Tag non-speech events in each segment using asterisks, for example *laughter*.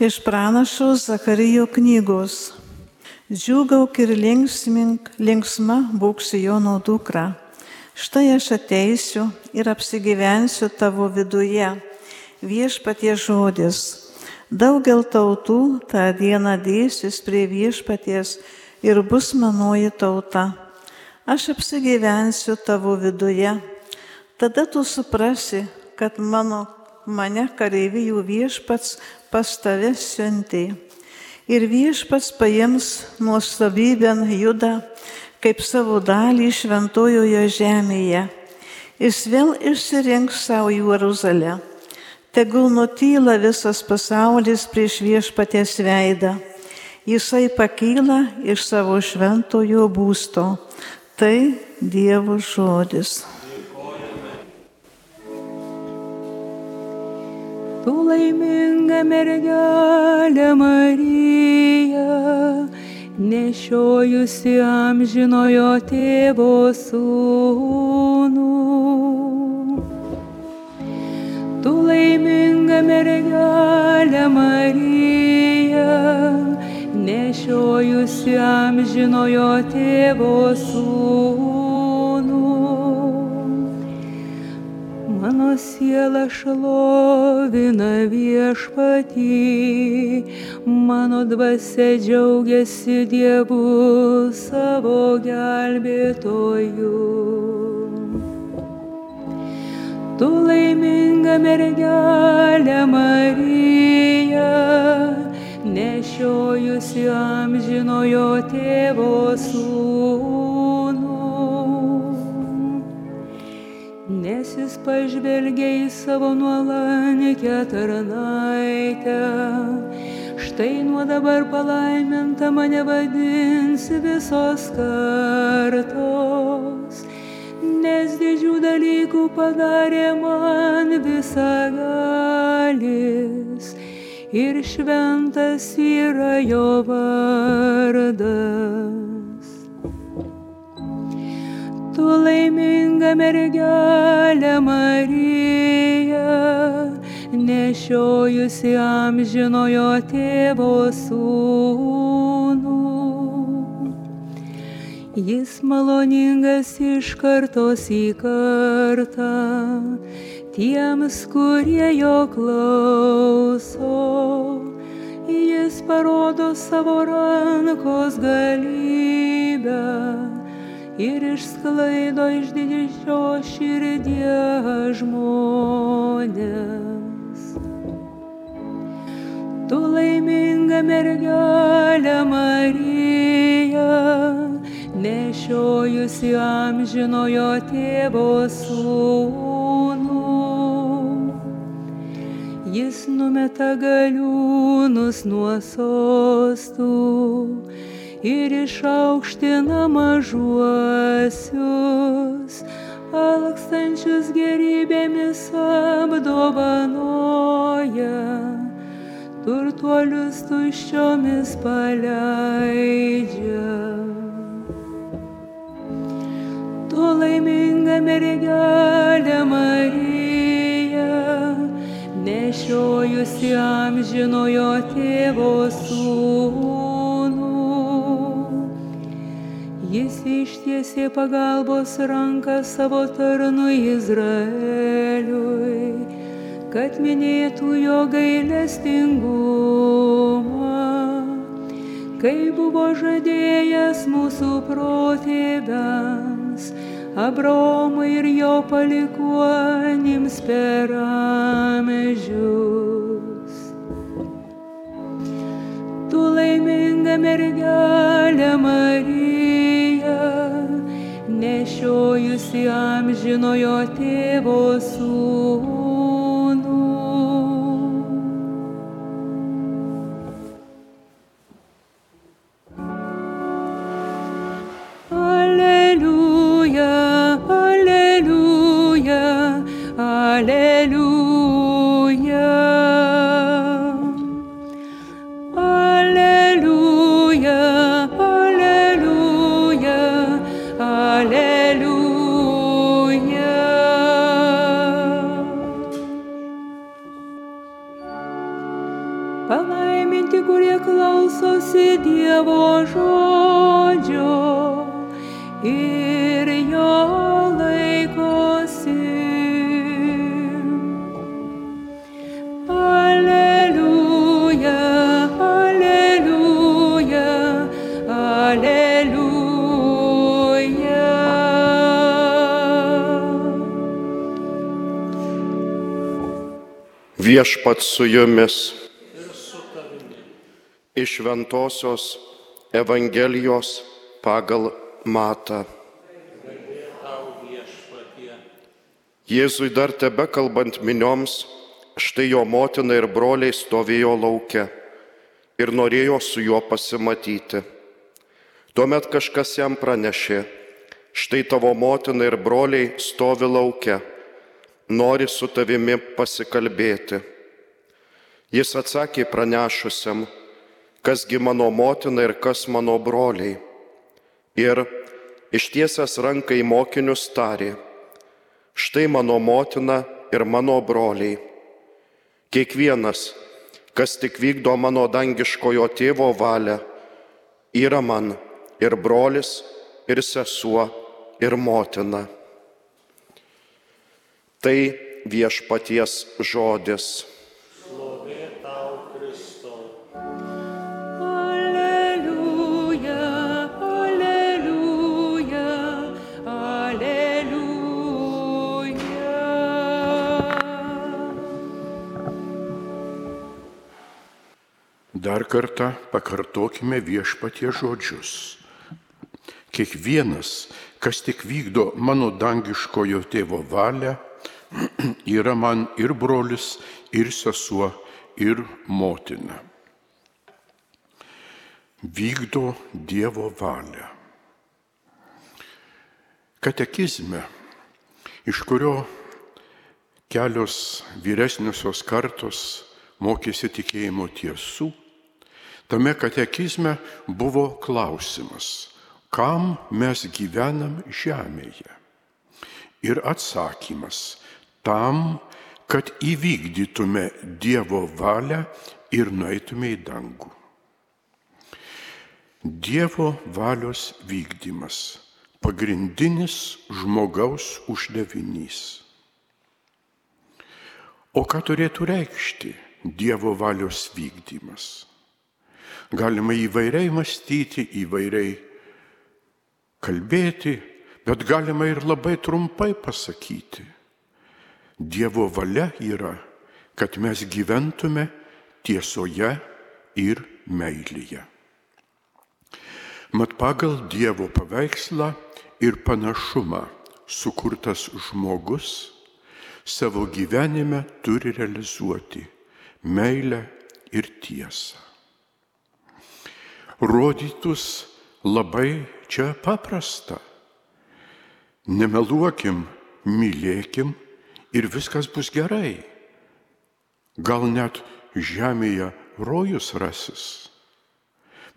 Iš pranašo Zakarijo knygos. Džiugauk ir linksmink, linksma būk Sijono dukra. Štai aš ateisiu ir apsigyvensiu tavo viduje. Viešpatie žodis. Daugel tautų tą dieną dėsis prie viešpaties ir bus manoji tauta. Aš apsigyvensiu tavo viduje. Tada tu suprasi, kad mano, mane kareivijų viešpats pas tave siuntė. Ir viešpats paims nuostabybę judą kaip savo dalį šventojoje žemėje. Jis vėl išsirinks savo Jeruzalę. Tegul nutyla visas pasaulis prieš viešpatės veidą. Jisai pakyla iš savo šventojo būsto. Tai Dievo žodis. Tu laiminga mergelė Marija, nešiojusi amžinojo tėvo sūnų. Tu laiminga mergelė Marija, nešiojusi amžinojo tėvo sūnų. Mano siela šlovina viešpatį, mano dvasia džiaugiasi Dievu savo gelbėtoju. Tu laiminga mergelė Marija, nešiojusi amžinojo tėvo sūnų. Jis pažvelgia į savo nuolankę tarnaitę. Štai nuo dabar palaiminta mane vadins visos kartos. Nes didžių dalykų padarė man visagalis. Ir šventas yra jo vardas. Laiminga mergelė Marija, nešiojusi amžinojo tėvo sūnų. Jis maloningas iš kartos į kartą tiems, kurie jo klauso. Jis parodo savo rankos galybę ir išsklaido iš didžio širdies žmonės. Tu laiminga mergelė Marija, nešiojusi amžinojo tėvo sūnų. Jis numeta galiūnus nuo sostų ir išaukština mažuosius, alkstančius gerybėmis apdovanoja, turtuolius tuščiomis paleidžia. Tu laiminga mergelė Marija, nešiojusi amžinojo tėvo sūnų. Jis ištiesė pagalbos ranką savo tarnui Izraeliui, kad minėtų jo gailestingumą, kai buvo žadėjęs mūsų protėviams, Abromui ir jo palikuonims per amžius. Tu laiminga mergelė Marija, nešiojusi amžinojo tėvo sūnų. Klausosi Dievo žodžio ir jo laikosi. Aleliuja, aleliuja, aleliuja. Viešpat su jumis. Iš Ventosios Evangelijos pagal Matą. Jėzui dar tebe kalbant minioms, štai jo motina ir broliai stovėjo laukia ir norėjo su juo pasimatyti. Tuomet kažkas jam pranešė, štai tavo motina ir broliai stovi laukia, nori su tavimi pasikalbėti. Jis atsakė pranešusiam, kasgi mano motina ir kas mano broliai. Ir ištiesęs ranką į mokinius tarė, štai mano motina ir mano broliai. Kiekvienas, kas tik vykdo mano dangiškojo tėvo valią, yra man ir brolis, ir sesuo, ir motina. Tai viešpaties žodis. Dar kartą pakartokime viešpatie žodžius. Kiekvienas, kas tik vykdo mano dangiškojo tėvo valią, *clears throat* yra man ir brolis, ir sesuo, ir motina. Vykdo Dievo valią. Katekizme, iš kurio kelios vyresniosios kartos mokėsi tikėjimo tiesų, tame katekizme buvo klausimas, kam mes gyvenam žemėje. Ir atsakymas tam, kad įvykdytume Dievo valią ir nueitume į dangų. Dievo valios vykdymas - pagrindinis žmogaus uždavinys. O ką turėtų reikšti Dievo valios vykdymas? Galima įvairiai mąstyti, įvairiai kalbėti, bet galima ir labai trumpai pasakyti. Dievo valia yra, kad mes gyventume tiesoje ir meilėje. Mat pagal Dievo paveikslą ir panašumą sukurtas žmogus savo gyvenime turi realizuoti meilę ir tiesą. Rodytus labai čia paprasta. Nemeluokim, mylėkim ir viskas bus gerai. Gal net žemėje rojus rasis.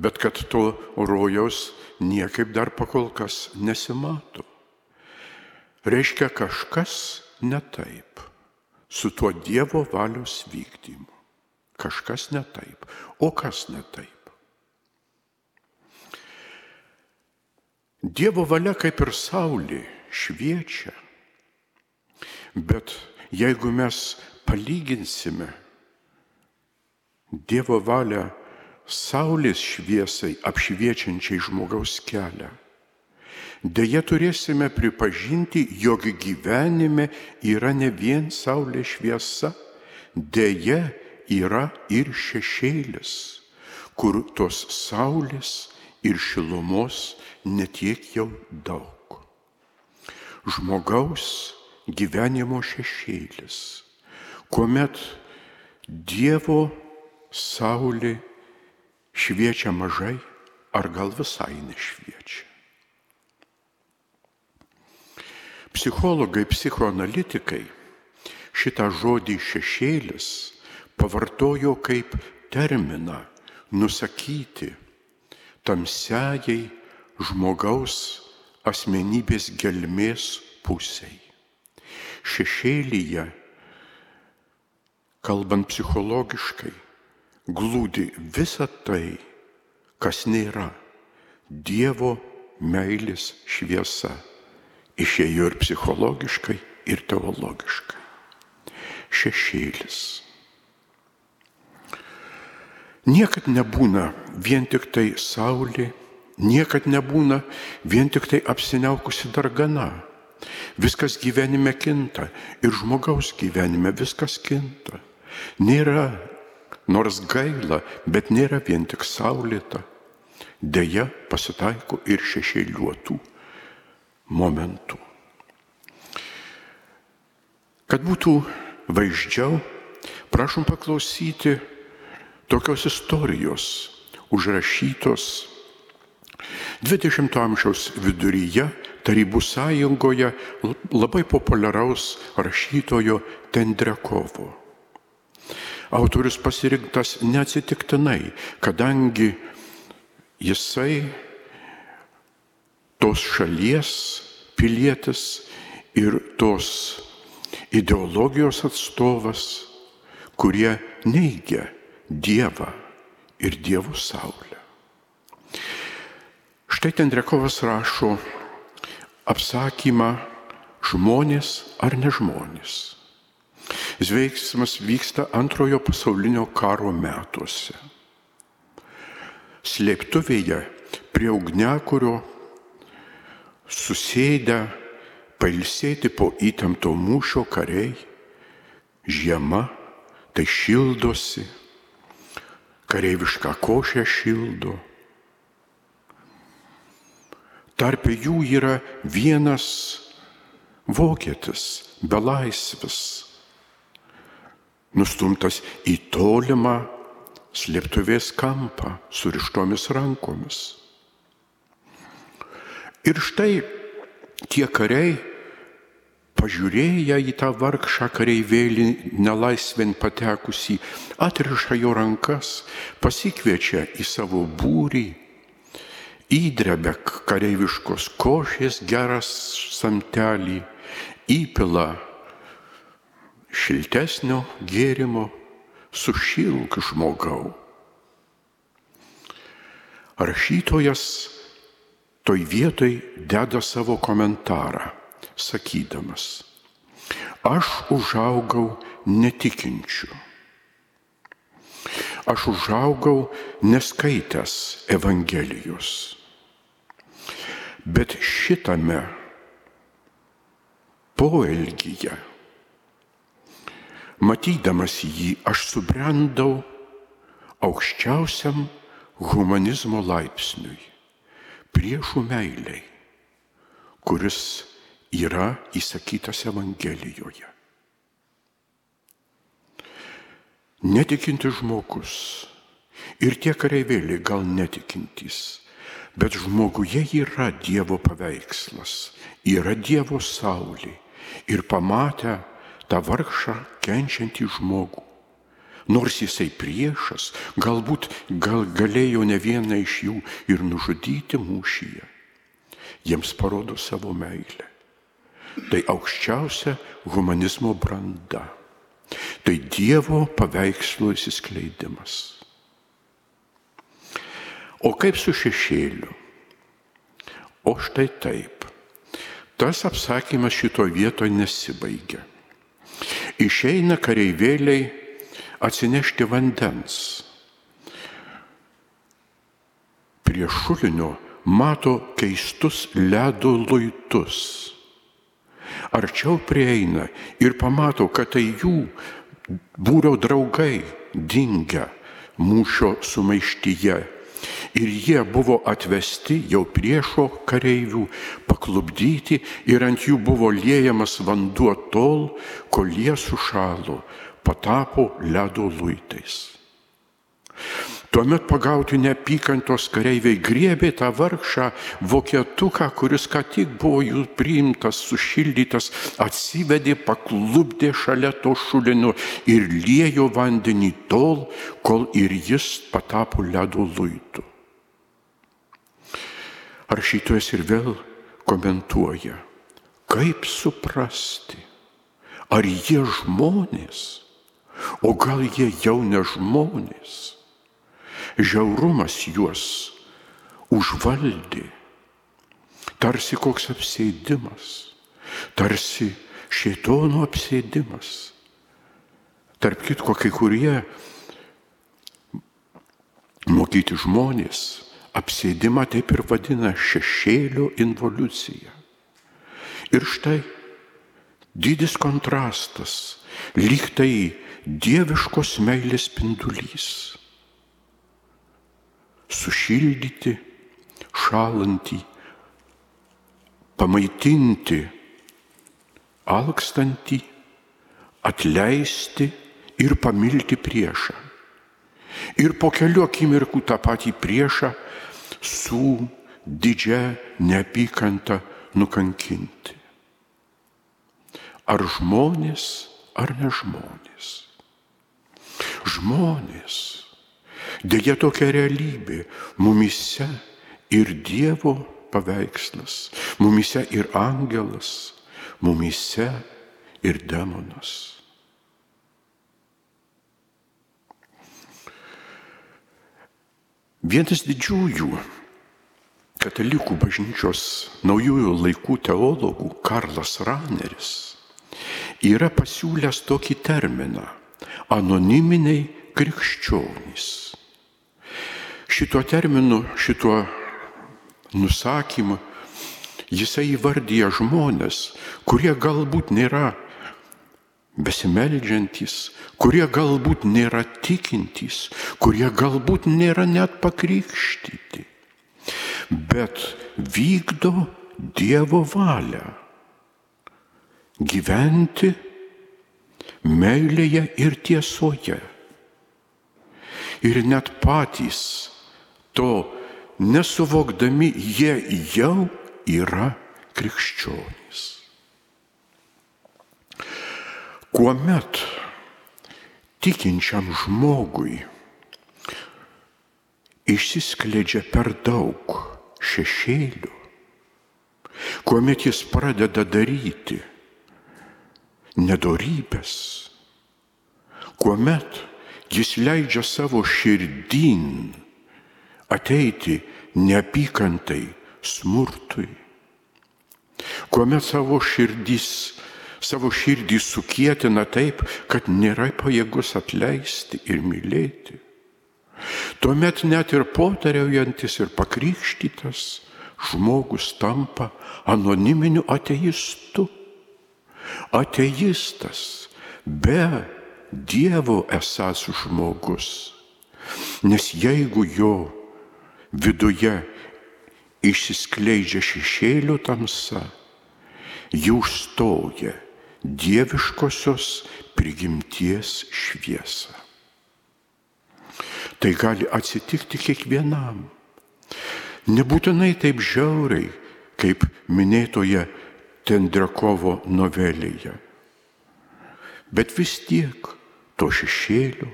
Bet kad to rojaus niekaip dar pakol kas nesimato. Reiškia kažkas ne taip su tuo Dievo valios vykdymu. Kažkas ne taip. O kas ne taip? Dievo valia kaip ir saulė šviečia. Bet jeigu mes palyginsime Dievo valią saulės šviesai apšviečiančiai žmogaus kelią, dėja turėsime pripažinti, jog gyvenime yra ne vien saulės šviesa, dėja yra ir šešėlis, kur tos saulės ir šilumos netiek jau daug. Žmogaus gyvenimo šešėlis, kuomet Dievo saulė šviečia mažai ar gal visai nešviečia. Psichologai, psichoanalitikai šitą žodį šešėlis pavartojo kaip terminą nusakyti tamsiajai žmogaus asmenybės gelmės pusiai. Šešėlyje, kalbant psichologiškai, glūdi visa tai, kas nėra Dievo meilės šviesa. Išėjo ir psichologiškai, ir teologiškai. Šešėlis. Niekad nebūna vien tik tai saulė, niekad nebūna vien tik tai apsiniaukusi dargana. Viskas gyvenime kinta ir žmogaus gyvenime viskas kinta. Nėra, nors gaila, bet nėra vien tik saulėta. Deja, pasitaiko ir šešėliuotų momentų. Kad būtų vaizdžiau, prašom paklausyti tokios istorijos užrašytos 20-ojo amžiaus viduryje Tarybų sąjungoje labai populiaraus rašytojo Tendrekovo. Autorius pasirinktas neatsitiktinai, kadangi jisai tos šalies pilietis ir tos ideologijos atstovas, kurie neigia Dievą ir Dievo saulę. Štai Tendrekovas rašo apsakymą žmonės ar ne žmonės. Veiksmas vyksta antrojo pasaulinio karo metuose. Slėptuvėje prie ugnekurio susėdę pailsėti po įtempto mūšio kariai, žiema tai šildosi, kareivišką košę šildo. Tarp jų yra vienas vokietis, belaisvis, nustumtas į tolimą slėptuvės kampą surištomis rankomis. Ir štai tie kariai, pažiūrėję į tą vargšą kareivėlį nelaisvin patekusį, atriša jo rankas, pasikviečia į savo būrį, įdrebia kareiviškos košės geras samtelį, įpila šiltesnio gėrimo, sušilk žmogau. Rašytojas toj vietoj deda savo komentarą, sakydamas, aš užaugau netikinčiu. Aš užaugau neskaitęs Evangelijos. Bet šitame poelgyje, matydamas jį, aš subrendau aukščiausiam humanizmo laipsniui priešų meiliai, kuris yra įsakytas Evangelijoje. Netikintis žmogus ir tie kareivėliai gal netikintys, bet žmoguje yra Dievo paveikslas, yra Dievo saulė ir pamatę tą vargšą kenčiantį žmogų. Nors jisai priešas, galbūt gal galėjo ne vieną iš jų ir nužudyti mūšyje, jiems parodo savo meilę. Tai aukščiausia humanizmo branda. Tai Dievo paveikslo įsiskleidimas. O kaip su šešėliu? O štai taip. Tas apsakymas šito vietoje nesibaigia. Išeina kareivėliai atsinešti vandens. Prie šulinio mato keistus ledo luitus. Arčiau prieina ir pamato, kad tai jų būrio draugai dingia mūšio sumaištyje. Ir jie buvo atvesti jau priešo kareivių, paklubdyti ir ant jų buvo liejamas vanduo tol, kol jie sušalo, patapo ledo luitais. Tuomet pagauti neapykantos kareiviai griebė tą vargšą vokietuką, kuris ką tik buvo jų priimtas, sušildytas, atsivedė, paklubdė šalia to šulinio ir liejo vandenį tol, kol ir jis patapo ledo luitų. Rašytojas ir vėl komentuoja, kaip suprasti, ar jie žmonės, o gal jie jau ne žmonės. žiaurumas juos užvaldė, tarsi koks apsėdimas, tarsi šėtono apsėdimas. Tarp kitko, kai kurie mokyti žmonės apsėdimą taip ir vadina šešėlio involucija. Ir štai didis kontrastas, lyg tai dieviškos meilės spindulys. Sušildyti, šalantį, pamaitinti, alkstantį, atleisti ir pamilti priešą. Ir po kelių akimirkų tą patį priešą su didžia neapykanta nukankinti. Ar žmonės, ar ne žmonės. Žmonės. Deja tokia realybė mumise ir Dievo paveikslas, mumise ir angelas, mumise ir demonas. Vienas didžiųjų katalikų bažnyčios naujųjų laikų teologų Karlas Raneris yra pasiūlęs tokį terminą - anoniminiai krikščionys. Šituo terminu, šituo nusakymu jisai įvardyja žmonės, kurie galbūt nėra besimeldžiantys, kurie galbūt nėra tikintys, kurie galbūt nėra net pakrikštyti, bet vykdo Dievo valią gyventi meilėje ir tiesoje. Ir net patys to nesuvokdami, jie jau yra krikščionys. Kuomet tikinčiam žmogui išsiskleidžia per daug šešėlių, kuomet jis pradeda daryti nedorybės, kuomet jis leidžia savo širdin ateiti neapykantai, smurtui, kuomet savo širdys savo širdį sukėtina taip, kad nėra pajėgus atleisti ir mylėti. Tuomet net ir potariaujantis ir pakrikštytas žmogus tampa anoniminiu ateistu. Ateistas be Dievo esas žmogus. Nes jeigu jo viduje išsiskleidžia šešėlių tamsa, jų užstoja dieviškosios prigimties šviesą. Tai gali atsitikti kiekvienam. Nebūtinai taip žiauriai, kaip minėtoje Tendrakovo novelėje. Bet vis tiek to šešėlio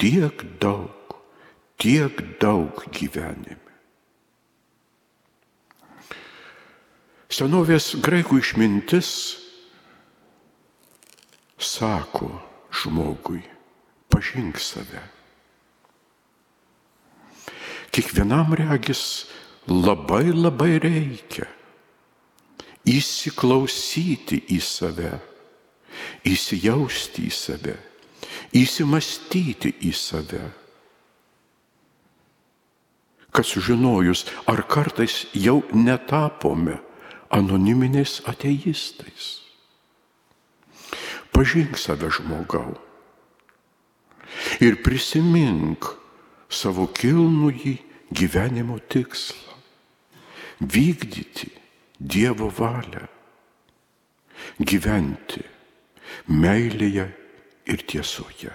tiek daug, tiek daug gyvenime. Senovės graikų išmintis sako žmogui, pažink save. Kiekvienam regis labai labai reikia įsiklausyti į save, įsijausti į save, įsimastyti į save. Kad sužinojus, ar kartais jau netapome anoniminiais ateistais. Pažink save žmogau. Ir prisimink savo kilnųjį gyvenimo tikslą. Vykdyti Dievo valią. Gyventi meilėje ir tiesoje.